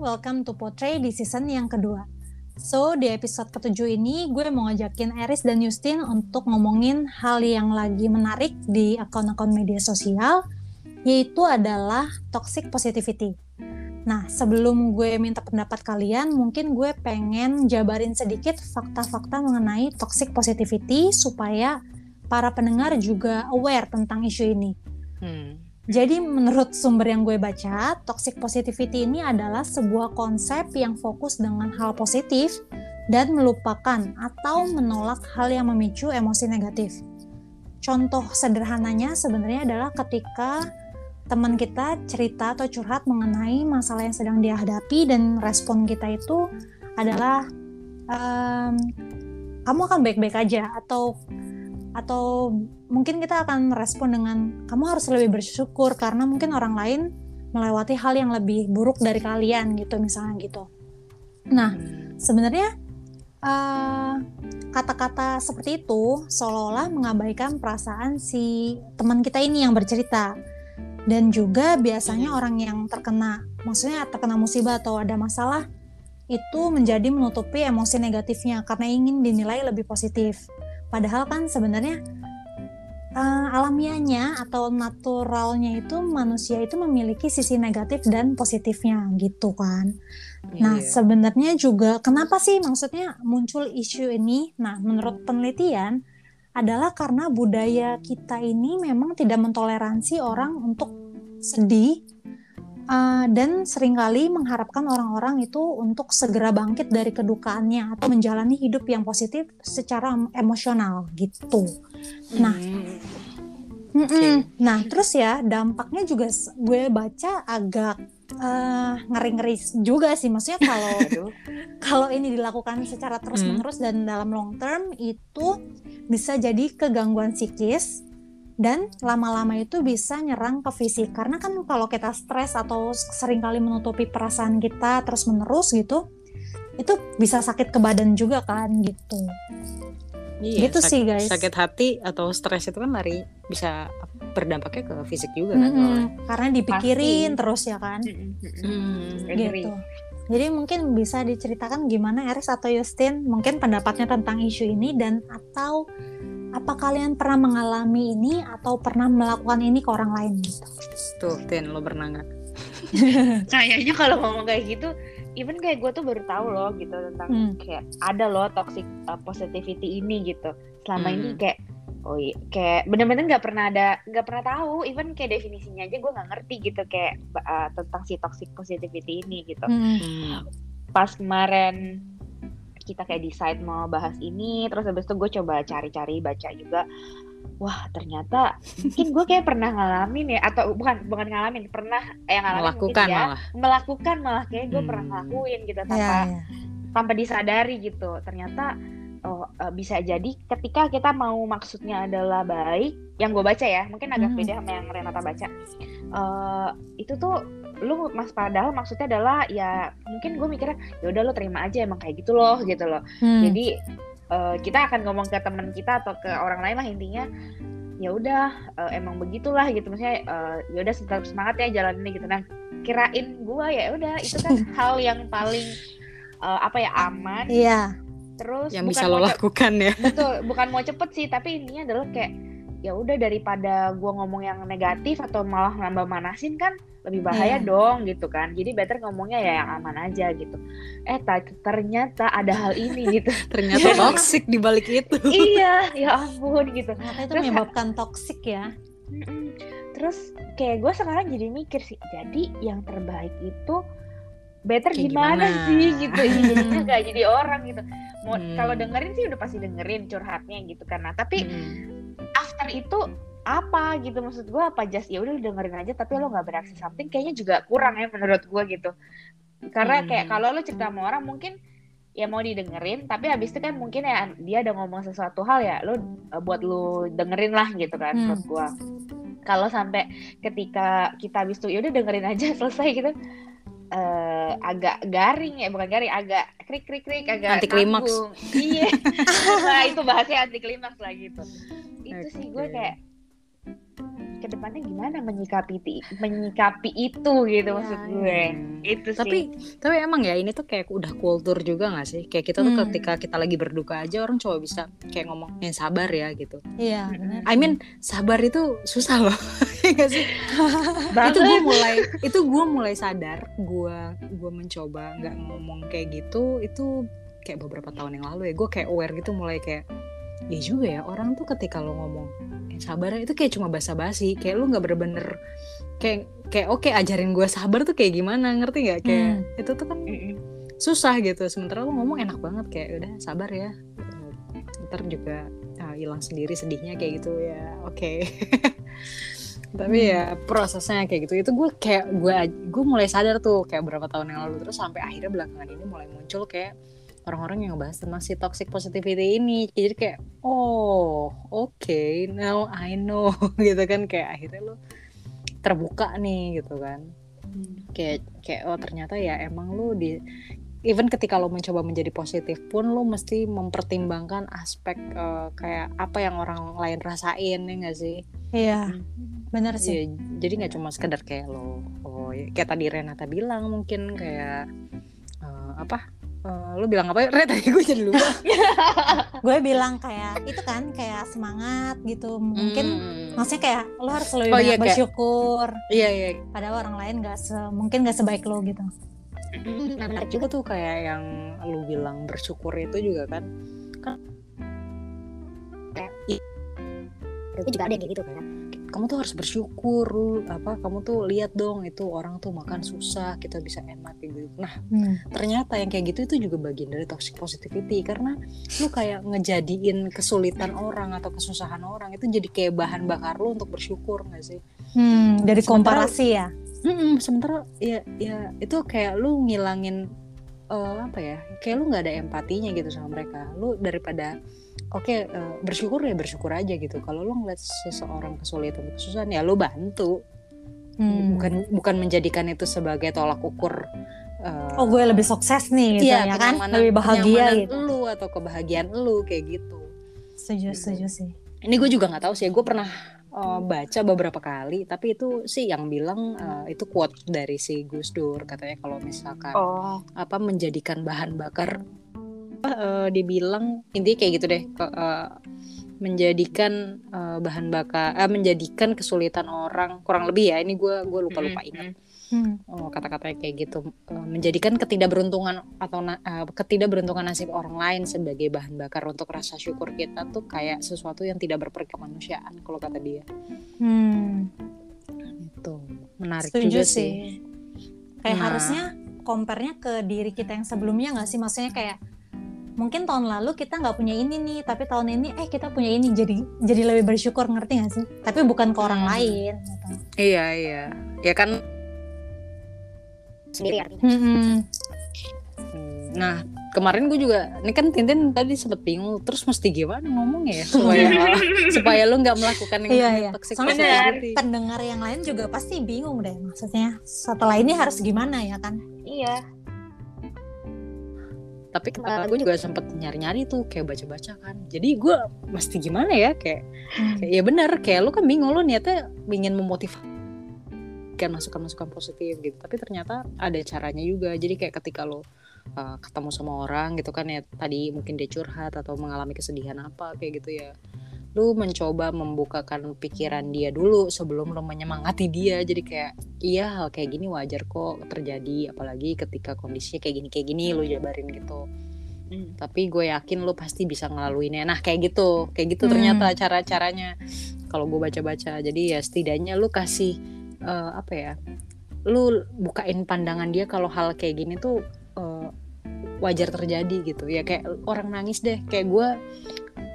welcome to Portray di season yang kedua. So, di episode ketujuh ini gue mau ngajakin Eris dan Justin untuk ngomongin hal yang lagi menarik di akun-akun media sosial, yaitu adalah toxic positivity. Nah, sebelum gue minta pendapat kalian, mungkin gue pengen jabarin sedikit fakta-fakta mengenai toxic positivity supaya para pendengar juga aware tentang isu ini. Hmm. Jadi menurut sumber yang gue baca, toxic positivity ini adalah sebuah konsep yang fokus dengan hal positif dan melupakan atau menolak hal yang memicu emosi negatif. Contoh sederhananya sebenarnya adalah ketika teman kita cerita atau curhat mengenai masalah yang sedang dia hadapi dan respon kita itu adalah ehm, kamu akan baik-baik aja atau atau mungkin kita akan merespon dengan kamu harus lebih bersyukur karena mungkin orang lain melewati hal yang lebih buruk dari kalian gitu misalnya gitu. Nah sebenarnya eh, kata-kata seperti itu seolah-olah mengabaikan perasaan si teman kita ini yang bercerita dan juga biasanya orang yang terkena maksudnya terkena musibah atau ada masalah itu menjadi menutupi emosi negatifnya karena ingin dinilai lebih positif. Padahal kan sebenarnya uh, alamiahnya atau naturalnya itu manusia itu memiliki sisi negatif dan positifnya gitu kan. Yeah, nah, sebenarnya juga kenapa sih maksudnya muncul isu ini? Nah, menurut penelitian adalah karena budaya kita ini memang tidak mentoleransi orang untuk sedih uh, dan sering kali mengharapkan orang-orang itu untuk segera bangkit dari kedukaannya atau menjalani hidup yang positif secara emosional gitu. Nah, mm -mm. nah terus ya dampaknya juga gue baca agak uh, ngeri-ngeri juga sih maksudnya kalau kalau ini dilakukan secara terus-menerus mm. dan dalam long term itu bisa jadi kegangguan psikis dan lama-lama itu bisa nyerang ke fisik. Karena kan kalau kita stres atau sering kali menutupi perasaan kita terus menerus gitu itu bisa sakit ke badan juga kan gitu. Iya, gitu sih guys. sakit hati atau stres itu kan lari bisa berdampaknya ke fisik juga kan mm -hmm. karena dipikirin Pasti. terus ya kan. Mm -hmm. gitu. Jadi mungkin bisa diceritakan gimana Eris atau Justin mungkin pendapatnya tentang isu ini dan atau apa kalian pernah mengalami ini atau pernah melakukan ini ke orang lain gitu? Tuh, Tin, lo pernah nggak? Kayaknya kalau ngomong kayak gitu, even kayak gue tuh baru tahu loh gitu tentang hmm. kayak ada loh toxic uh, positivity ini gitu. Selama hmm. ini kayak oh iya, kayak bener-bener nggak pernah ada nggak pernah tahu even kayak definisinya aja gue nggak ngerti gitu kayak uh, tentang si toxic positivity ini gitu hmm. pas kemarin kita kayak decide mau bahas ini terus habis itu gue coba cari-cari baca juga wah ternyata mungkin gue kayak pernah ngalamin ya atau bukan bukan ngalamin pernah yang ngalamin melakukan ya, malah melakukan malah kayak gue hmm. pernah ngelakuin gitu tanpa yeah, yeah. tanpa disadari gitu ternyata oh uh, bisa jadi ketika kita mau maksudnya adalah baik yang gue baca ya mungkin agak hmm. beda sama yang Renata baca uh, itu tuh lu mas padahal maksudnya adalah ya mungkin gue mikirnya ya udah lo terima aja emang kayak gitu loh gitu loh. Hmm. jadi uh, kita akan ngomong ke teman kita atau ke orang lain lah intinya ya udah uh, emang begitulah gitu. Maksudnya uh, ya udah tetap semangat ya jalan ini gitu. Nah kirain gue ya udah itu kan hal yang paling uh, apa ya aman. Iya. Terus yang bisa lo lakukan ya. Betul bukan mau cepet sih tapi intinya adalah kayak ya udah daripada gue ngomong yang negatif atau malah nambah manasin kan lebih bahaya yeah. dong gitu kan. Jadi better ngomongnya ya yang aman aja gitu. Eh ternyata ada hal ini gitu. Ternyata toxic di balik itu. Iya ya ampun gitu. Ternyata itu terus, menyebabkan toxic ya. Terus kayak gue sekarang jadi mikir sih jadi yang terbaik itu better gimana, gimana? sih gitu. Jadinya gak jadi orang gitu. Mau hmm. kalau dengerin sih udah pasti dengerin curhatnya gitu karena tapi hmm. After itu apa gitu maksud gue apa just ya udah dengerin aja tapi lo nggak bereaksi something kayaknya juga kurang ya menurut gue gitu. Karena hmm. kayak kalau lo cerita sama orang mungkin ya mau didengerin tapi habis itu kan mungkin ya dia ada ngomong sesuatu hal ya lo eh, buat lo dengerin lah gitu kan hmm. menurut gue kalau sampai ketika kita habis itu ya udah dengerin aja selesai gitu uh, agak garing ya bukan garing agak krik krik krik agak anti klimaks iya. Nah itu bahasnya anti klimaks lah gitu itu okay. sih gue kayak ke depannya gimana menyikapi menyikapi itu gitu ya, maksud gue ya. itu tapi sih. tapi emang ya ini tuh kayak udah kultur juga gak sih kayak kita tuh hmm. ketika kita lagi berduka aja orang coba bisa kayak ngomong yang sabar ya gitu iya I mean sabar itu susah loh ya gak sih itu gue mulai itu gue mulai sadar gue gue mencoba nggak ngomong kayak gitu itu kayak beberapa tahun yang lalu ya gue kayak aware gitu mulai kayak ya juga ya orang tuh ketika lo ngomong eh, sabar itu kayak cuma basa-basi kayak lo nggak bener-bener kayak kayak oke okay, ajarin gue sabar tuh kayak gimana ngerti nggak? Kayak hmm. itu tuh kan susah gitu. Sementara lo ngomong enak banget kayak udah sabar ya. Ntar juga ah, hilang uh, sendiri sedihnya kayak gitu ya. Oke. Okay. tapi hmm. ya prosesnya kayak gitu. Itu gue kayak gue gue mulai sadar tuh kayak berapa tahun yang lalu. Terus sampai akhirnya belakangan ini mulai muncul kayak orang-orang yang ngebahas tentang si toxic positivity ini. Jadi kayak oh oke okay, now I know gitu kan. Kayak akhirnya lo terbuka nih gitu kan. Hmm. kayak kayak oh ternyata ya emang lo di even ketika lo mencoba menjadi positif pun lo mesti mempertimbangkan aspek uh, kayak apa yang orang lain rasain ya gak sih? Iya hmm. benar sih. Ya, jadi nggak cuma sekedar kayak lo oh ya, kayak tadi Renata bilang mungkin kayak uh, apa Uh, lu bilang apa? Re tadi gue jadi lupa. gue bilang kayak itu kan kayak semangat gitu. Mungkin hmm. maksudnya kayak lo harus lebih oh, iya, bersyukur. Kayak, iya iya. Padahal orang lain gak se mungkin gak sebaik lo gitu. Nah, menarik juga tuh kayak yang lu bilang bersyukur itu juga kan. Kan kayak itu juga ada yang kayak gitu kan kamu tuh harus bersyukur apa kamu tuh lihat dong itu orang tuh makan susah kita bisa enak gitu. Nah hmm. ternyata yang kayak gitu itu juga bagian dari toxic positivity karena lu kayak ngejadiin kesulitan orang atau kesusahan orang itu jadi kayak bahan bakar lu untuk bersyukur gak sih? Hmm, dari sementara, komparasi ya? Hmm, sementara ya ya itu kayak lu ngilangin uh, apa ya kayak lu nggak ada empatinya gitu sama mereka. Lu daripada oke okay, uh, eh, bersyukur ya bersyukur aja gitu kalau lo ngeliat seseorang kesulitan kesusahan ya lo bantu hmm. bukan bukan menjadikan itu sebagai tolak ukur uh, oh gue lebih sukses nih gitu iya, ya kan lebih bahagia gitu lu atau kebahagiaan lu kayak gitu setuju gitu. setuju sih ini gue juga nggak tahu sih gue pernah uh, baca beberapa kali tapi itu sih yang bilang uh, itu quote dari si Gus Dur katanya kalau misalkan oh. apa menjadikan bahan bakar uh, dibilang intinya kayak gitu deh uh, menjadikan uh, bahan bakar uh, menjadikan kesulitan orang kurang lebih ya ini gue gue lupa lupa ingat. Hmm. oh, kata-katanya kayak gitu uh, menjadikan ketidakberuntungan atau uh, ketidakberuntungan nasib orang lain sebagai bahan bakar untuk rasa syukur kita tuh kayak sesuatu yang tidak berperkemanusiaan kalau kata dia. Hmm. itu menarik Setuju juga sih, sih. kayak nah, harusnya compare-nya ke diri kita yang sebelumnya nggak sih? Maksudnya kayak mungkin tahun lalu kita nggak punya ini nih tapi tahun ini eh kita punya ini jadi jadi lebih bersyukur ngerti gak sih tapi bukan ke orang hmm. lain gitu. iya iya ya kan sendiri artinya hmm. hmm. nah kemarin gue juga ini kan Tintin tadi sempet bingung terus mesti gimana ngomongnya ya supaya supaya lu nggak melakukan yang iya, iya. toxic soalnya pendengar yang lain juga pasti bingung deh maksudnya setelah ini harus gimana ya kan iya tapi kemarin gue juga sempet nyari-nyari tuh kayak baca-baca kan. Jadi gue mesti gimana ya kayak, hmm. kayak ya benar kayak lu kan bingung lu niatnya ingin memotivasi kan masukan-masukan positif gitu. Tapi ternyata ada caranya juga. Jadi kayak ketika lo uh, ketemu sama orang gitu kan ya tadi mungkin dia curhat atau mengalami kesedihan apa kayak gitu ya lu mencoba membukakan pikiran dia dulu sebelum lu menyemangati dia. Jadi kayak iya hal kayak gini wajar kok terjadi apalagi ketika kondisinya kayak gini kayak gini lu jabarin gitu. Hmm. tapi gue yakin lu pasti bisa ngelaluinnya. Nah kayak gitu kayak gitu hmm. ternyata cara caranya kalau gue baca baca jadi ya setidaknya lu kasih uh, apa ya lu bukain pandangan dia kalau hal kayak gini tuh uh, wajar terjadi gitu. Ya kayak orang nangis deh kayak gue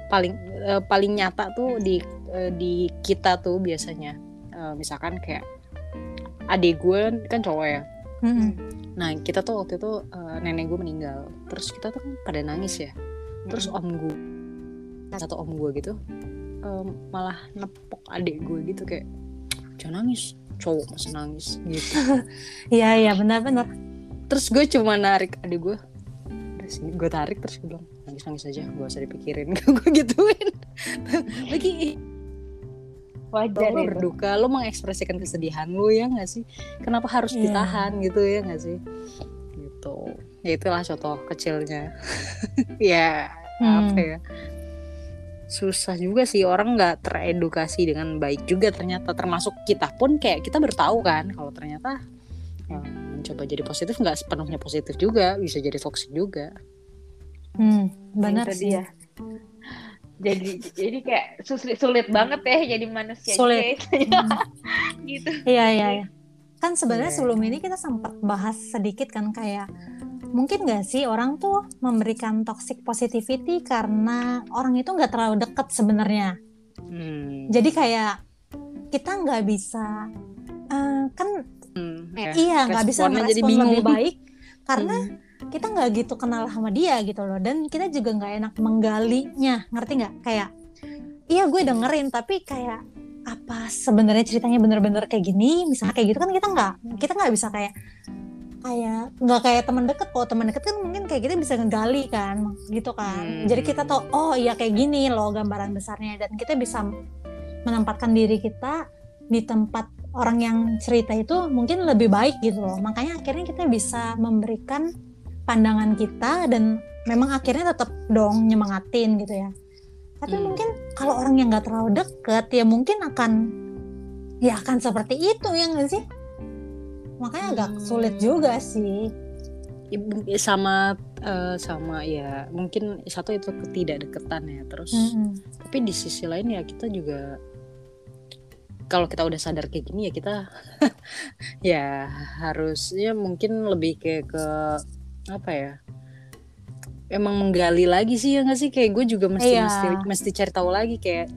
paling uh, paling nyata tuh di uh, di kita tuh biasanya. Uh, misalkan kayak adik gue kan cowok ya. Mm-hmm. nah kita tuh waktu itu uh, nenek gue meninggal. Terus kita tuh kan pada nangis ya. Terus om gue satu om gue gitu um, malah nepok adik gue gitu kayak jangan nangis cowok masih nangis. Gitu. Iya iya benar-benar terus gue cuma narik adik gue gue tarik terus gue bilang nangis nangis aja gak usah dipikirin. Gue gituin. Lagi wajar lo itu. berduka lo mengekspresikan kesedihan lo ya nggak sih? Kenapa harus Iya. ditahan gitu ya nggak sih? Gitu. Ya itulah contoh kecilnya. Ya Hmm. apa ya. Susah juga sih orang nggak teredukasi dengan baik juga ternyata. Termasuk kita pun kayak kita bertahu kan kalau ternyata ya, mencoba jadi positif nggak sepenuhnya positif juga bisa jadi toxic juga Hmm, benar sih. dia. jadi jadi kayak sulit sulit banget ya jadi manusia Sulit. gitu. gitu Iya iya. iya. Kan sebenarnya Iya. sebelum ini kita sempat bahas sedikit kan kayak mungkin nggak sih orang tuh memberikan toxic positivity karena orang itu nggak terlalu deket sebenarnya. hmm. Jadi kayak kita nggak bisa eh, kan Hmm, eh, ya. iya nggak bisa jadi merespon lebih bingung. baik karena Hmm. kita nggak gitu kenal sama dia gitu loh dan kita juga nggak enak menggalinya ngerti nggak kayak iya gue dengerin tapi kayak apa sebenarnya ceritanya bener-bener kayak gini misalnya kayak gitu kan kita nggak kita nggak bisa kayak kayak nggak kayak teman deket kalau teman deket kan mungkin kayak kita bisa ngegali kan gitu kan Hmm. jadi kita tahu oh iya kayak gini loh gambaran besarnya dan kita bisa menempatkan diri kita di tempat orang yang cerita itu mungkin lebih baik gitu loh makanya akhirnya kita bisa memberikan pandangan kita dan memang akhirnya tetap dong nyemangatin gitu ya tapi Hmm. mungkin kalau orang yang nggak terlalu deket ya mungkin akan ya akan seperti itu ya nggak sih makanya agak Hmm. sulit juga sih Ibu- sama eh, sama ya mungkin satu itu ketidakdeketan ya terus Mm-mm. tapi di sisi lain ya kita juga kalau kita udah sadar kayak gini ya kita ya harusnya mungkin lebih kayak ke apa ya? Emang menggali lagi sih ya nggak sih? Kayak gue juga mesti Iya. mesti mesti cari tahu lagi kayak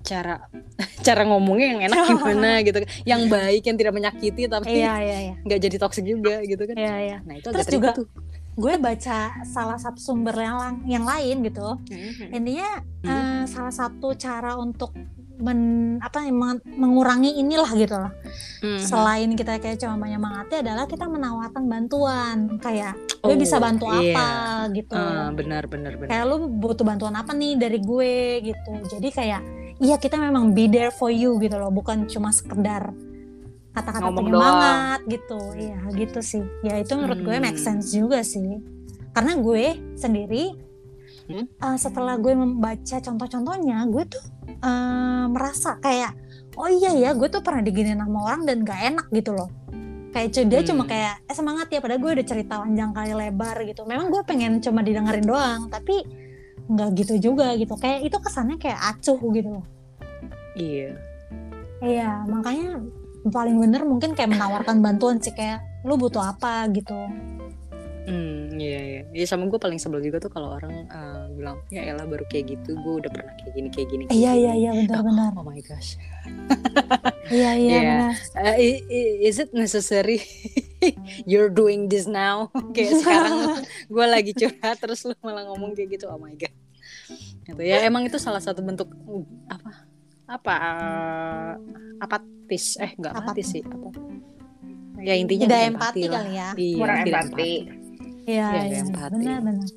cara cara ngomongnya yang enak gimana gitu yang baik yang tidak menyakiti tapi iya iya iya. nggak jadi toxic juga gitu kan. Iya iya. Nah itu Terus agak juga tuh. gue baca salah satu sumber yang, yang lain gitu. Intinya eh, salah satu cara untuk men, apa ya, meng- mengurangi inilah gitu loh. Mhm. selain kita kayak cuma menyemangati adalah kita menawarkan bantuan. Kayak gue Oh, bisa bantu iya. apa? gitu. Ah, benar benar benar. Kayak lu butuh bantuan apa nih dari gue? gitu. Jadi kayak iya kita memang be there for you gitu loh. Bukan cuma sekedar kata-kata penyemangat gitu. Iya gitu sih. Ya itu menurut gue Hmm. make sense juga sih. Karena gue sendiri Hmm? uh, setelah gue membaca contoh-contohnya gue tuh uh, merasa kayak oh iya ya gue tuh pernah diginiin sama orang dan gak enak gitu loh. Kayak dia cuma Hmm. kayak eh semangat ya padahal gue udah cerita panjang kali lebar gitu. Memang gue pengen cuma didengerin doang tapi nggak gitu juga gitu. Kayak itu kesannya kayak acuh gitu loh. Iya. Iya makanya paling bener mungkin kayak menawarkan bantuan sih kayak lu butuh apa? gitu Hmm, iya iya. Iya sama gue paling sebel juga tuh kalau orang eh, bilang ya elah baru kayak gitu, gue udah pernah kayak gini kayak gini. kayak iya gini." iya iya benar-benar Oh my gosh. iya iya Iya. benar Eh, is it necessary you're doing this now? kayak sekarang gue lagi curhat terus lu malah ngomong kayak gitu. Oh my god. Gitu ya emang itu salah satu bentuk uh, apa apa eh, apatis eh nggak apatis sih apa ya intinya tidak nggak empati lah. kali ya Iya, Kurang tidak empati. Iya Iya, iya empati. benar benar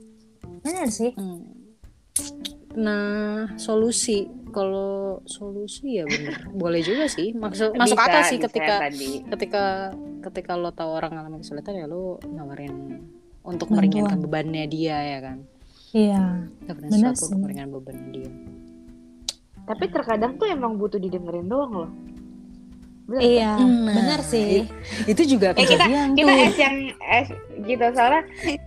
benar sih Hmm. Nah, solusi kalau solusi ya bener boleh juga sih. Maksud masuk Bisa, akal sih bisa ketika tadi. ketika ketika lo tahu orang ngalamin kesulitan ya lo nawarin untuk Bantuan. meringankan bebannya dia ya kan. iya sesuatu sih. untuk meringankan bebannya dia. Tapi terkadang tuh emang butuh didengerin doang loh. Bener kan? iya Nah, benar sih Itu juga Eh, kita- kejadian kita tuh. es yang es gitu soalnya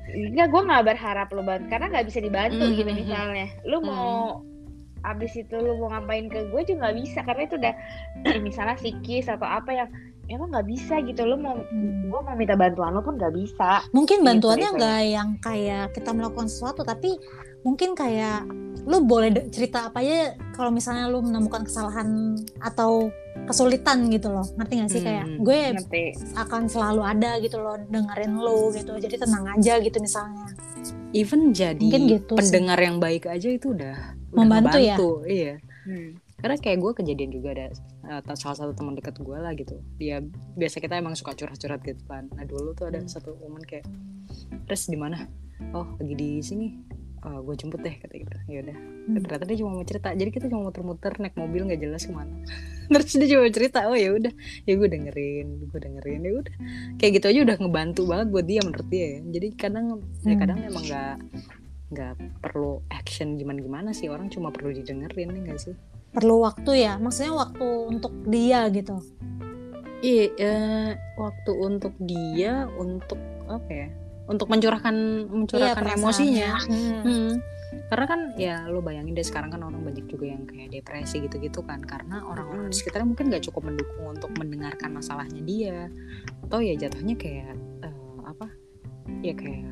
nggak gue nggak berharap lo bantu karena nggak bisa dibantu Mhm. gitu misalnya lu mau abis itu lu mau ngapain ke gue juga nggak bisa karena itu udah misalnya psikis atau apa yang emang nggak bisa gitu lu mau Hmm. gue mau minta bantuan lo pun nggak bisa mungkin Gitu, bantuannya itu. nggak yang kayak kita melakukan sesuatu tapi mungkin kayak lu boleh cerita apa aja kalau misalnya lu menemukan kesalahan atau kesulitan gitu loh ngerti gak sih kayak Hmm, gue ngerti akan selalu ada gitu loh dengerin lu gitu jadi tenang aja gitu misalnya Even jadi Mungkin gitu sih. pendengar yang baik aja itu udah udah Membantu ya? Iya. Hmm. karena kayak gue kejadian juga ada eh, salah satu teman dekat gue lah gitu dia biasa kita emang suka curhat-curhat gitu kan nah dulu tuh ada Hmm. satu momen kayak terus di mana oh lagi di sini uh, gue jemput deh kata gitu. Ya udah. Hmm. ternyata dia cuma mau cerita. Jadi kita cuma muter-muter naik mobil nggak jelas ke mana. Terus dia cuma cerita oh ya udah. Ya gue dengerin gue dengerin ya udah. Kayak gitu aja udah ngebantu banget buat dia menurut dia ya. Jadi kadang ya hmm. ya kadang emang nggak nggak perlu action gimana gimana sih. Orang cuma perlu didengerin nih nggak sih? Perlu waktu ya. Maksudnya waktu untuk dia gitu. Iya eh, waktu untuk dia untuk apa ya untuk mencurahkan mencurahkan iya, emosinya. hmm. Hmm. karena kan ya lo bayangin deh sekarang kan orang banyak juga yang kayak depresi gitu-gitu kan. Karena orang-orang di sekitarnya mungkin gak cukup mendukung untuk mendengarkan masalahnya dia. Atau ya jatuhnya kayak uh, apa? Ya kayak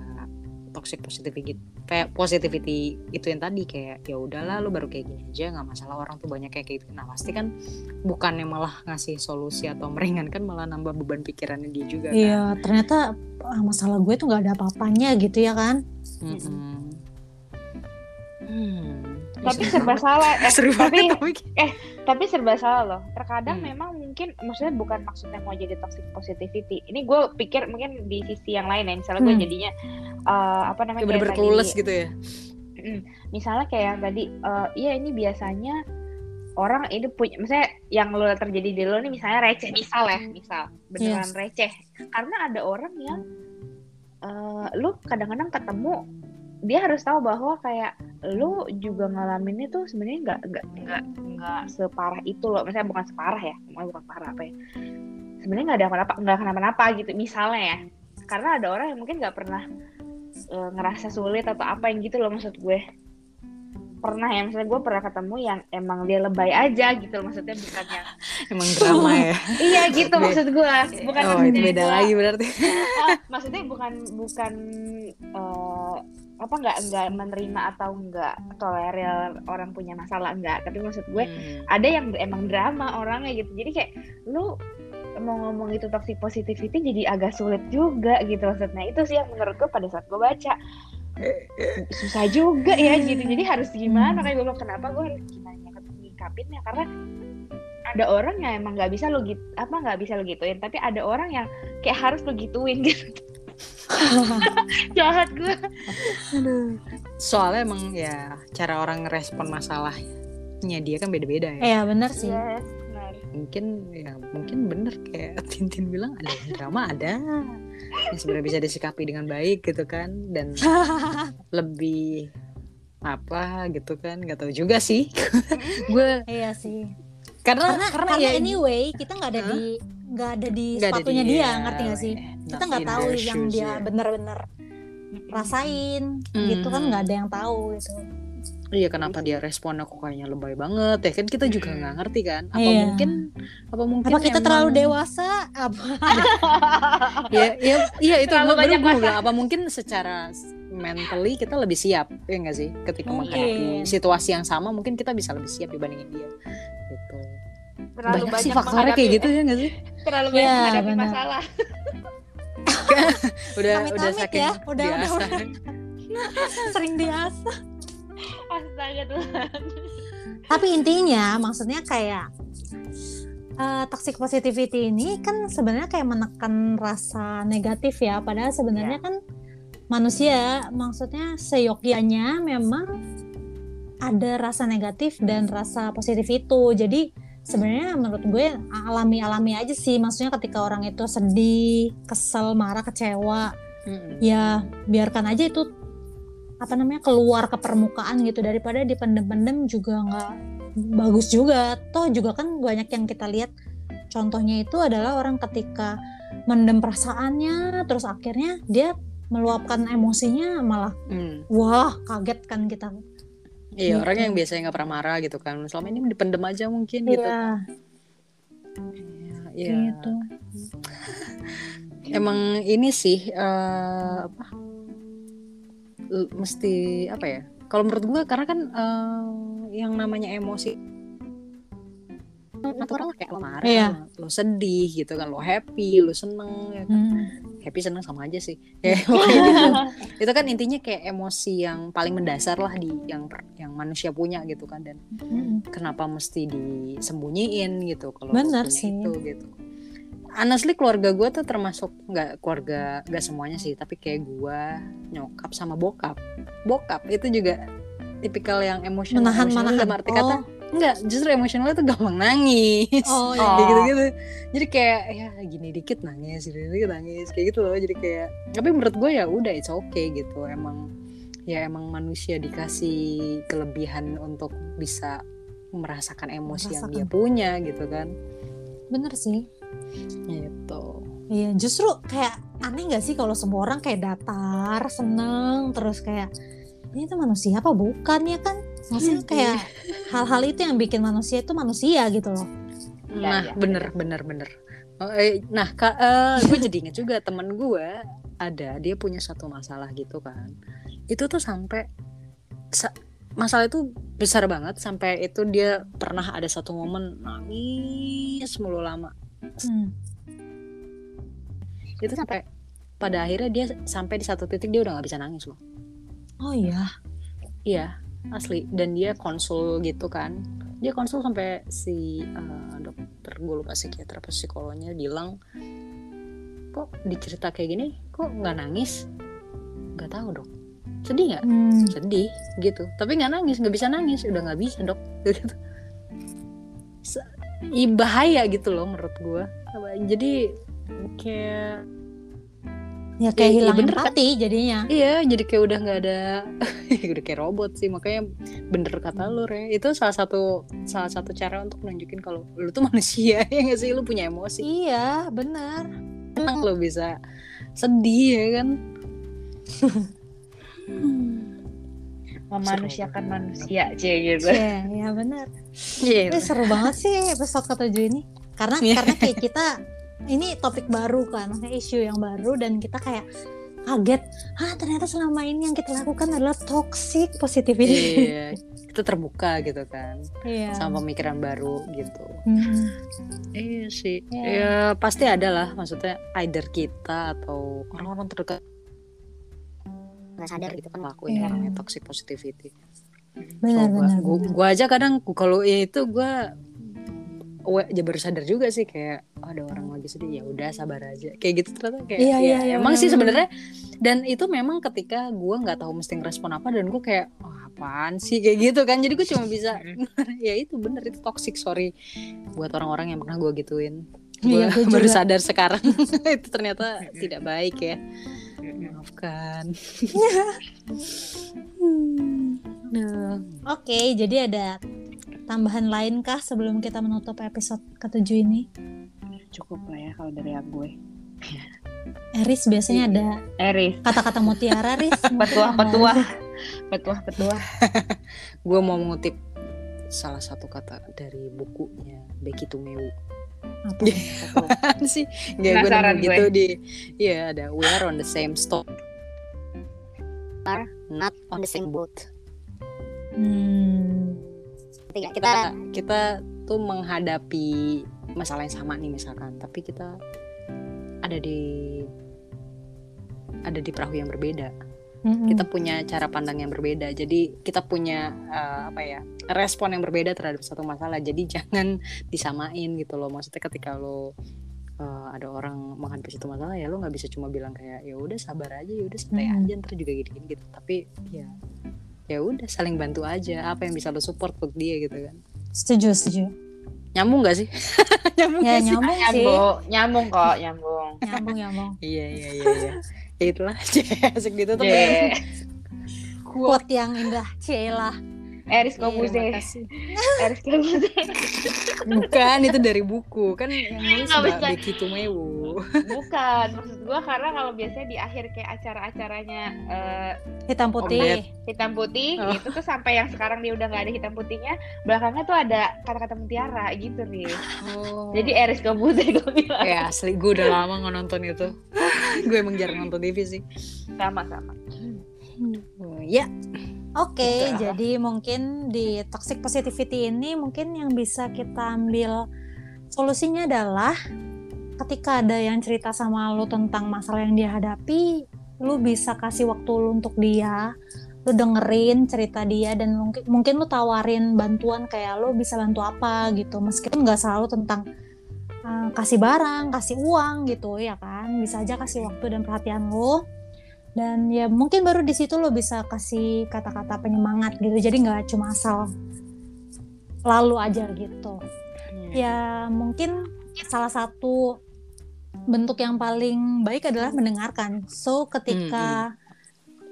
toxic positivity kayak positivity itu yang tadi kayak ya udahlah lo baru kayak gini aja nggak masalah orang tuh banyak kayak gitu. Nah pasti kan bukannya malah ngasih solusi atau meringankan malah nambah beban pikirannya dia juga kan? Iya ternyata ah, masalah gue tuh nggak ada apa-apanya gitu ya kan? Mm -hmm. hmm tapi serba salah. Eh, tapi eh tapi serba salah loh. Terkadang hmm. memang mungkin maksudnya bukan maksudnya mau jadi toxic positivity. Ini gue pikir mungkin di sisi yang lain ya. Misalnya hmm. gue jadinya uh, apa namanya kayak bener gitu ya? Misalnya kayak yang tadi uh, iya ini biasanya orang ini punya misalnya yang lo terjadi di lo ini misalnya receh. Misal ya misal. Beneran yes. receh. Karena ada orang yang uh, lo kadang-kadang ketemu dia harus tahu bahwa kayak lu juga ngalamin itu sebenarnya nggak nggak nggak nggak separah itu loh. Misalnya bukan separah ya bukan parah apa ya. Sebenarnya nggak ada apa-apa nggak kenapa-napa gitu misalnya ya. Karena ada orang yang mungkin nggak pernah uh, ngerasa sulit atau apa yang gitu loh maksud gue. Pernah ya misalnya gue pernah ketemu yang emang dia lebay aja gitu loh maksudnya bukan yang emang drama ya? Iya gitu maksud gue. Bukan oh, beda gua, lagi berarti. Uh, maksudnya bukan bukan uh, apa nggak nggak menerima atau nggak tolerir orang punya masalah? Nggak tapi maksud gue hmm. ada yang emang drama orangnya gitu. Jadi kayak lu mau ngomong itu toxic positivity jadi agak sulit juga gitu maksudnya. Itu sih yang menurut gue pada saat gue baca. Susah juga ya gitu. Jadi harus gimana? Kayak gue bilang kenapa gue harus gimana ngikapinnya? Karena ada orang yang emang nggak bisa lo gitu apa nggak bisa lo gituin. Tapi ada orang yang kayak harus lo gituin gitu jahat gue soalnya emang ya cara orang ngerespon masalahnya dia kan beda-beda ya. Iya benar sih. Yes, mungkin ya mungkin bener kayak Tintin bilang ada drama ada. Yang sebenarnya bisa disikapi dengan baik gitu kan dan lebih apa gitu kan nggak tahu juga sih. Gue iya sih karena karena, karena, karena ya, anyway kita nggak ada huh? di nggak ada di gak sepatunya ada di, dia, ngerti gak sih kita nggak tahu yang dia ya. bener-bener rasain mm. gitu kan nggak ada yang tahu gitu Iya kenapa dia respon aku kayaknya lebay banget ya kan kita juga nggak ngerti kan apa iya. mungkin apa mungkin apa kita emang... terlalu dewasa apa ya ya iya itu gue baru gue bilang apa mungkin secara mentally kita lebih siap ya nggak sih ketika mungkin. menghadapi situasi yang sama mungkin kita bisa lebih siap dibandingin dia gitu terlalu banyak, banyak sih faktornya kayak gitu ya nggak sih terlalu banyak ya, menghadapi bener. masalah udah Amit udah saking ya. udah, biasa udah, udah. sering biasa astaga Tuhan tapi intinya maksudnya kayak uh, toxic positivity ini kan sebenarnya kayak menekan rasa negatif ya padahal sebenarnya yeah. kan manusia maksudnya seyogyanya memang ada rasa negatif dan rasa positif itu jadi sebenarnya menurut gue alami-alami aja sih. Maksudnya ketika orang itu sedih kesel marah kecewa mm-hmm. ya biarkan aja itu apa namanya keluar ke permukaan gitu. Daripada dipendem-pendem juga nggak bagus juga. Toh juga kan banyak yang kita lihat. Contohnya itu adalah orang ketika mendem perasaannya terus akhirnya dia meluapkan emosinya malah mm. wah kaget kan kita Iya, gitu. orang yang biasanya nggak pernah marah gitu kan. Selama ini dipendem aja mungkin gitu. Iya. Iya. Gitu. Emang ini sih uh, apa? Mesti apa ya? Kalau menurut gue karena kan uh, yang namanya emosi natural kayak lo marah, iya. lo sedih gitu kan, lo happy, lo seneng, ya kan? hmm. happy seneng sama aja sih. Ya, gitu. itu kan intinya kayak emosi yang paling mendasar lah di yang yang manusia punya gitu kan dan hmm. kenapa mesti disembunyiin gitu kalau Benar sih. itu gitu. honestly keluarga gue tuh termasuk nggak keluarga nggak semuanya sih tapi kayak gue nyokap sama bokap bokap itu juga tipikal yang emosional Menahan- menahan. dalam arti kata Enggak, justru emosionalnya tuh gampang nangis. Oh, iya. Kayak gitu-gitu. Jadi kayak ya gini dikit nangis, gini dikit nangis, kayak gitu loh. Jadi kayak tapi menurut gue ya udah it's okay gitu. Emang ya emang manusia dikasih kelebihan untuk bisa merasakan emosi yang dia Merasakan. punya gitu kan. Bener sih. Gitu. Iya, justru kayak aneh gak sih kalau semua orang kayak datar, seneng, terus kayak ini tuh manusia apa bukan ya kan? Maksudnya kayak hal-hal itu yang bikin manusia itu manusia gitu loh. Iya, Nah, iya. bener bener bener. Oh, eh, nah, ka, gue jadi inget juga temen gue ada dia punya satu masalah gitu kan. Itu tuh sampai sa- masalah itu besar banget sampai itu dia pernah ada satu momen nangis mulu lama. Hmm. Itu sampai pada akhirnya dia sampai di satu titik dia udah nggak bisa nangis loh. Oh iya. Iya, asli. Dan dia konsul gitu kan. Dia konsul sampai si eh, dokter gue lupa psikiater apa psikolognya bilang kok dicerita kayak gini kok nggak nangis? Nggak tahu dok. Sedih nggak? Hmm. Sedih gitu. Tapi nggak nangis, nggak bisa nangis. Udah nggak bisa dok. Gitu. Bahaya gitu loh menurut gue. Jadi kayak Ya kayak Iya, iya, hilang bener kan? empati jadinya. Iya, jadi kayak udah nggak ada, udah kayak robot sih. Makanya bener kata lu, Re. Itu salah satu salah satu cara untuk nunjukin kalau lu tuh manusia ya nggak sih? Lu punya emosi. Iya, benar. Emang lu bisa sedih ya kan? memanusiakan manusia cie gitu Iya, ya benar. Iya. Ini seru banget sih episode ketujuh ini. Karena Iya. karena kayak kita ini topik baru kan, maksudnya isu yang baru dan kita kayak kaget, ah ternyata selama ini yang kita lakukan adalah toxic positivity. Iya. Kita terbuka gitu kan, Iya. sama pemikiran baru gitu. Hmm. Iya sih. Iya. Ya pasti ada lah, maksudnya either kita atau orang-orang terdekat nggak sadar gitu kan lakuin yang namanya toxic positivity. Benar, benar, gua, benar. gua aja kadang kalau itu gua we- ya baru sadar juga sih kayak oh, ada orang lagi sedih. Ya udah sabar aja. Kayak gitu ternyata kayak Iya, ya, iya, iya, emang sih benar-benar. sebenarnya dan itu memang ketika gua nggak tahu mesti ngerespon apa dan gua kayak oh, apaan sih? Kayak gitu kan. Jadi gua cuma bisa ya itu bener itu toxic sorry buat orang-orang yang pernah gua gituin. Iya, Gua gua baru juga. sadar sekarang. Itu ternyata tidak baik ya. Maafkan. Nah, Oke, jadi ada tambahan lain kah sebelum kita menutup episode ketujuh ini? cukup lah ya kalau dari aku gue Eris biasanya ada Eris. kata-kata mutiara, Riz. petuah petuah petuah petuah gue mau mengutip salah satu kata dari bukunya Becky Tumewu. Apa? Apaan sih? Nggak gue nemu gitu di iya ada we are on the same stop are not on the same boat. Hmm. Kita kita kita tuh menghadapi masalah yang sama nih misalkan tapi kita ada di ada di perahu yang berbeda. Mm-mm. kita punya cara pandang yang berbeda. Jadi kita punya eh, apa ya respon yang berbeda terhadap satu masalah. Jadi jangan disamain gitu loh. Maksudnya ketika lo eh, ada orang menghadapi satu masalah ya lo nggak bisa cuma bilang kayak ya udah sabar aja ya udah santai aja ntar juga gini-gini gitu. Tapi ya ya udah saling bantu aja apa yang bisa lo support untuk dia gitu kan Setuju, setuju. nyambung gak sih nyambung Ya gak sih nyambung sih. nyambung nyambung kok nyambung Nyambung, nyambung. iya iya iya iya ya itulah asik gitu tuh Cie. Quote yang indah, Cielah. Eris Kobuze. Eris Kobuze Bukan itu dari buku kan yang nulis Mbak. Becky Tumewu. bukan maksud gue karena kalau biasanya di akhir kayak acara-acaranya eh, Hitam putih. Hitam putih Oh. itu tuh sampai yang sekarang dia udah nggak ada hitam putihnya belakangnya tuh ada kata-kata mutiara gitu nih Oh. jadi Eris Kobuze gue bilang ya asli gue udah lama nggak nonton itu. gue emang jarang nonton TV sih. sama-sama Oh, ya. Oke, Gitu. jadi mungkin di toxic positivity ini mungkin yang bisa kita ambil solusinya adalah ketika ada yang cerita sama lu tentang masalah yang dia hadapi, lu bisa kasih waktu lu untuk dia, lu dengerin cerita dia dan mungkin mungkin lu tawarin bantuan kayak lu bisa bantu apa gitu, meskipun nggak selalu tentang uh, kasih barang, kasih uang gitu ya kan. Bisa aja kasih waktu dan perhatian lo. Dan ya mungkin baru di situ lo bisa kasih kata-kata penyemangat gitu. Jadi nggak cuma asal lalu aja gitu. Hmm. Ya mungkin salah satu bentuk yang paling baik adalah mendengarkan. So ketika hmm, hmm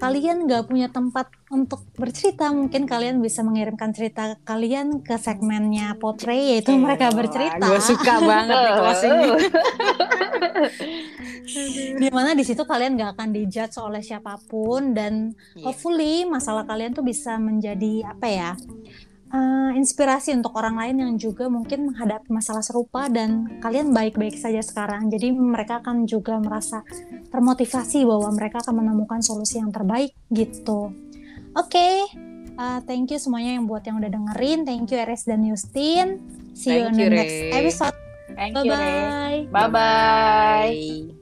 kalian nggak punya tempat untuk bercerita, mungkin kalian bisa mengirimkan cerita kalian ke segmennya Potre, yaitu mereka bercerita. Gue suka banget nih closing. Di mana di situ kalian nggak akan dijudge oleh siapa pun dan yeah. hopefully masalah kalian tuh bisa menjadi apa ya? Uh, inspirasi untuk orang lain yang juga mungkin menghadapi masalah serupa dan kalian baik-baik saja sekarang. Jadi mereka akan juga merasa termotivasi bahwa mereka akan menemukan solusi yang terbaik gitu. Oke, okay. uh, thank you semuanya yang buat yang udah dengerin. Thank you Eres dan Justin. See you in the next episode. Thank bye -bye. you. Bye bye. bye, -bye.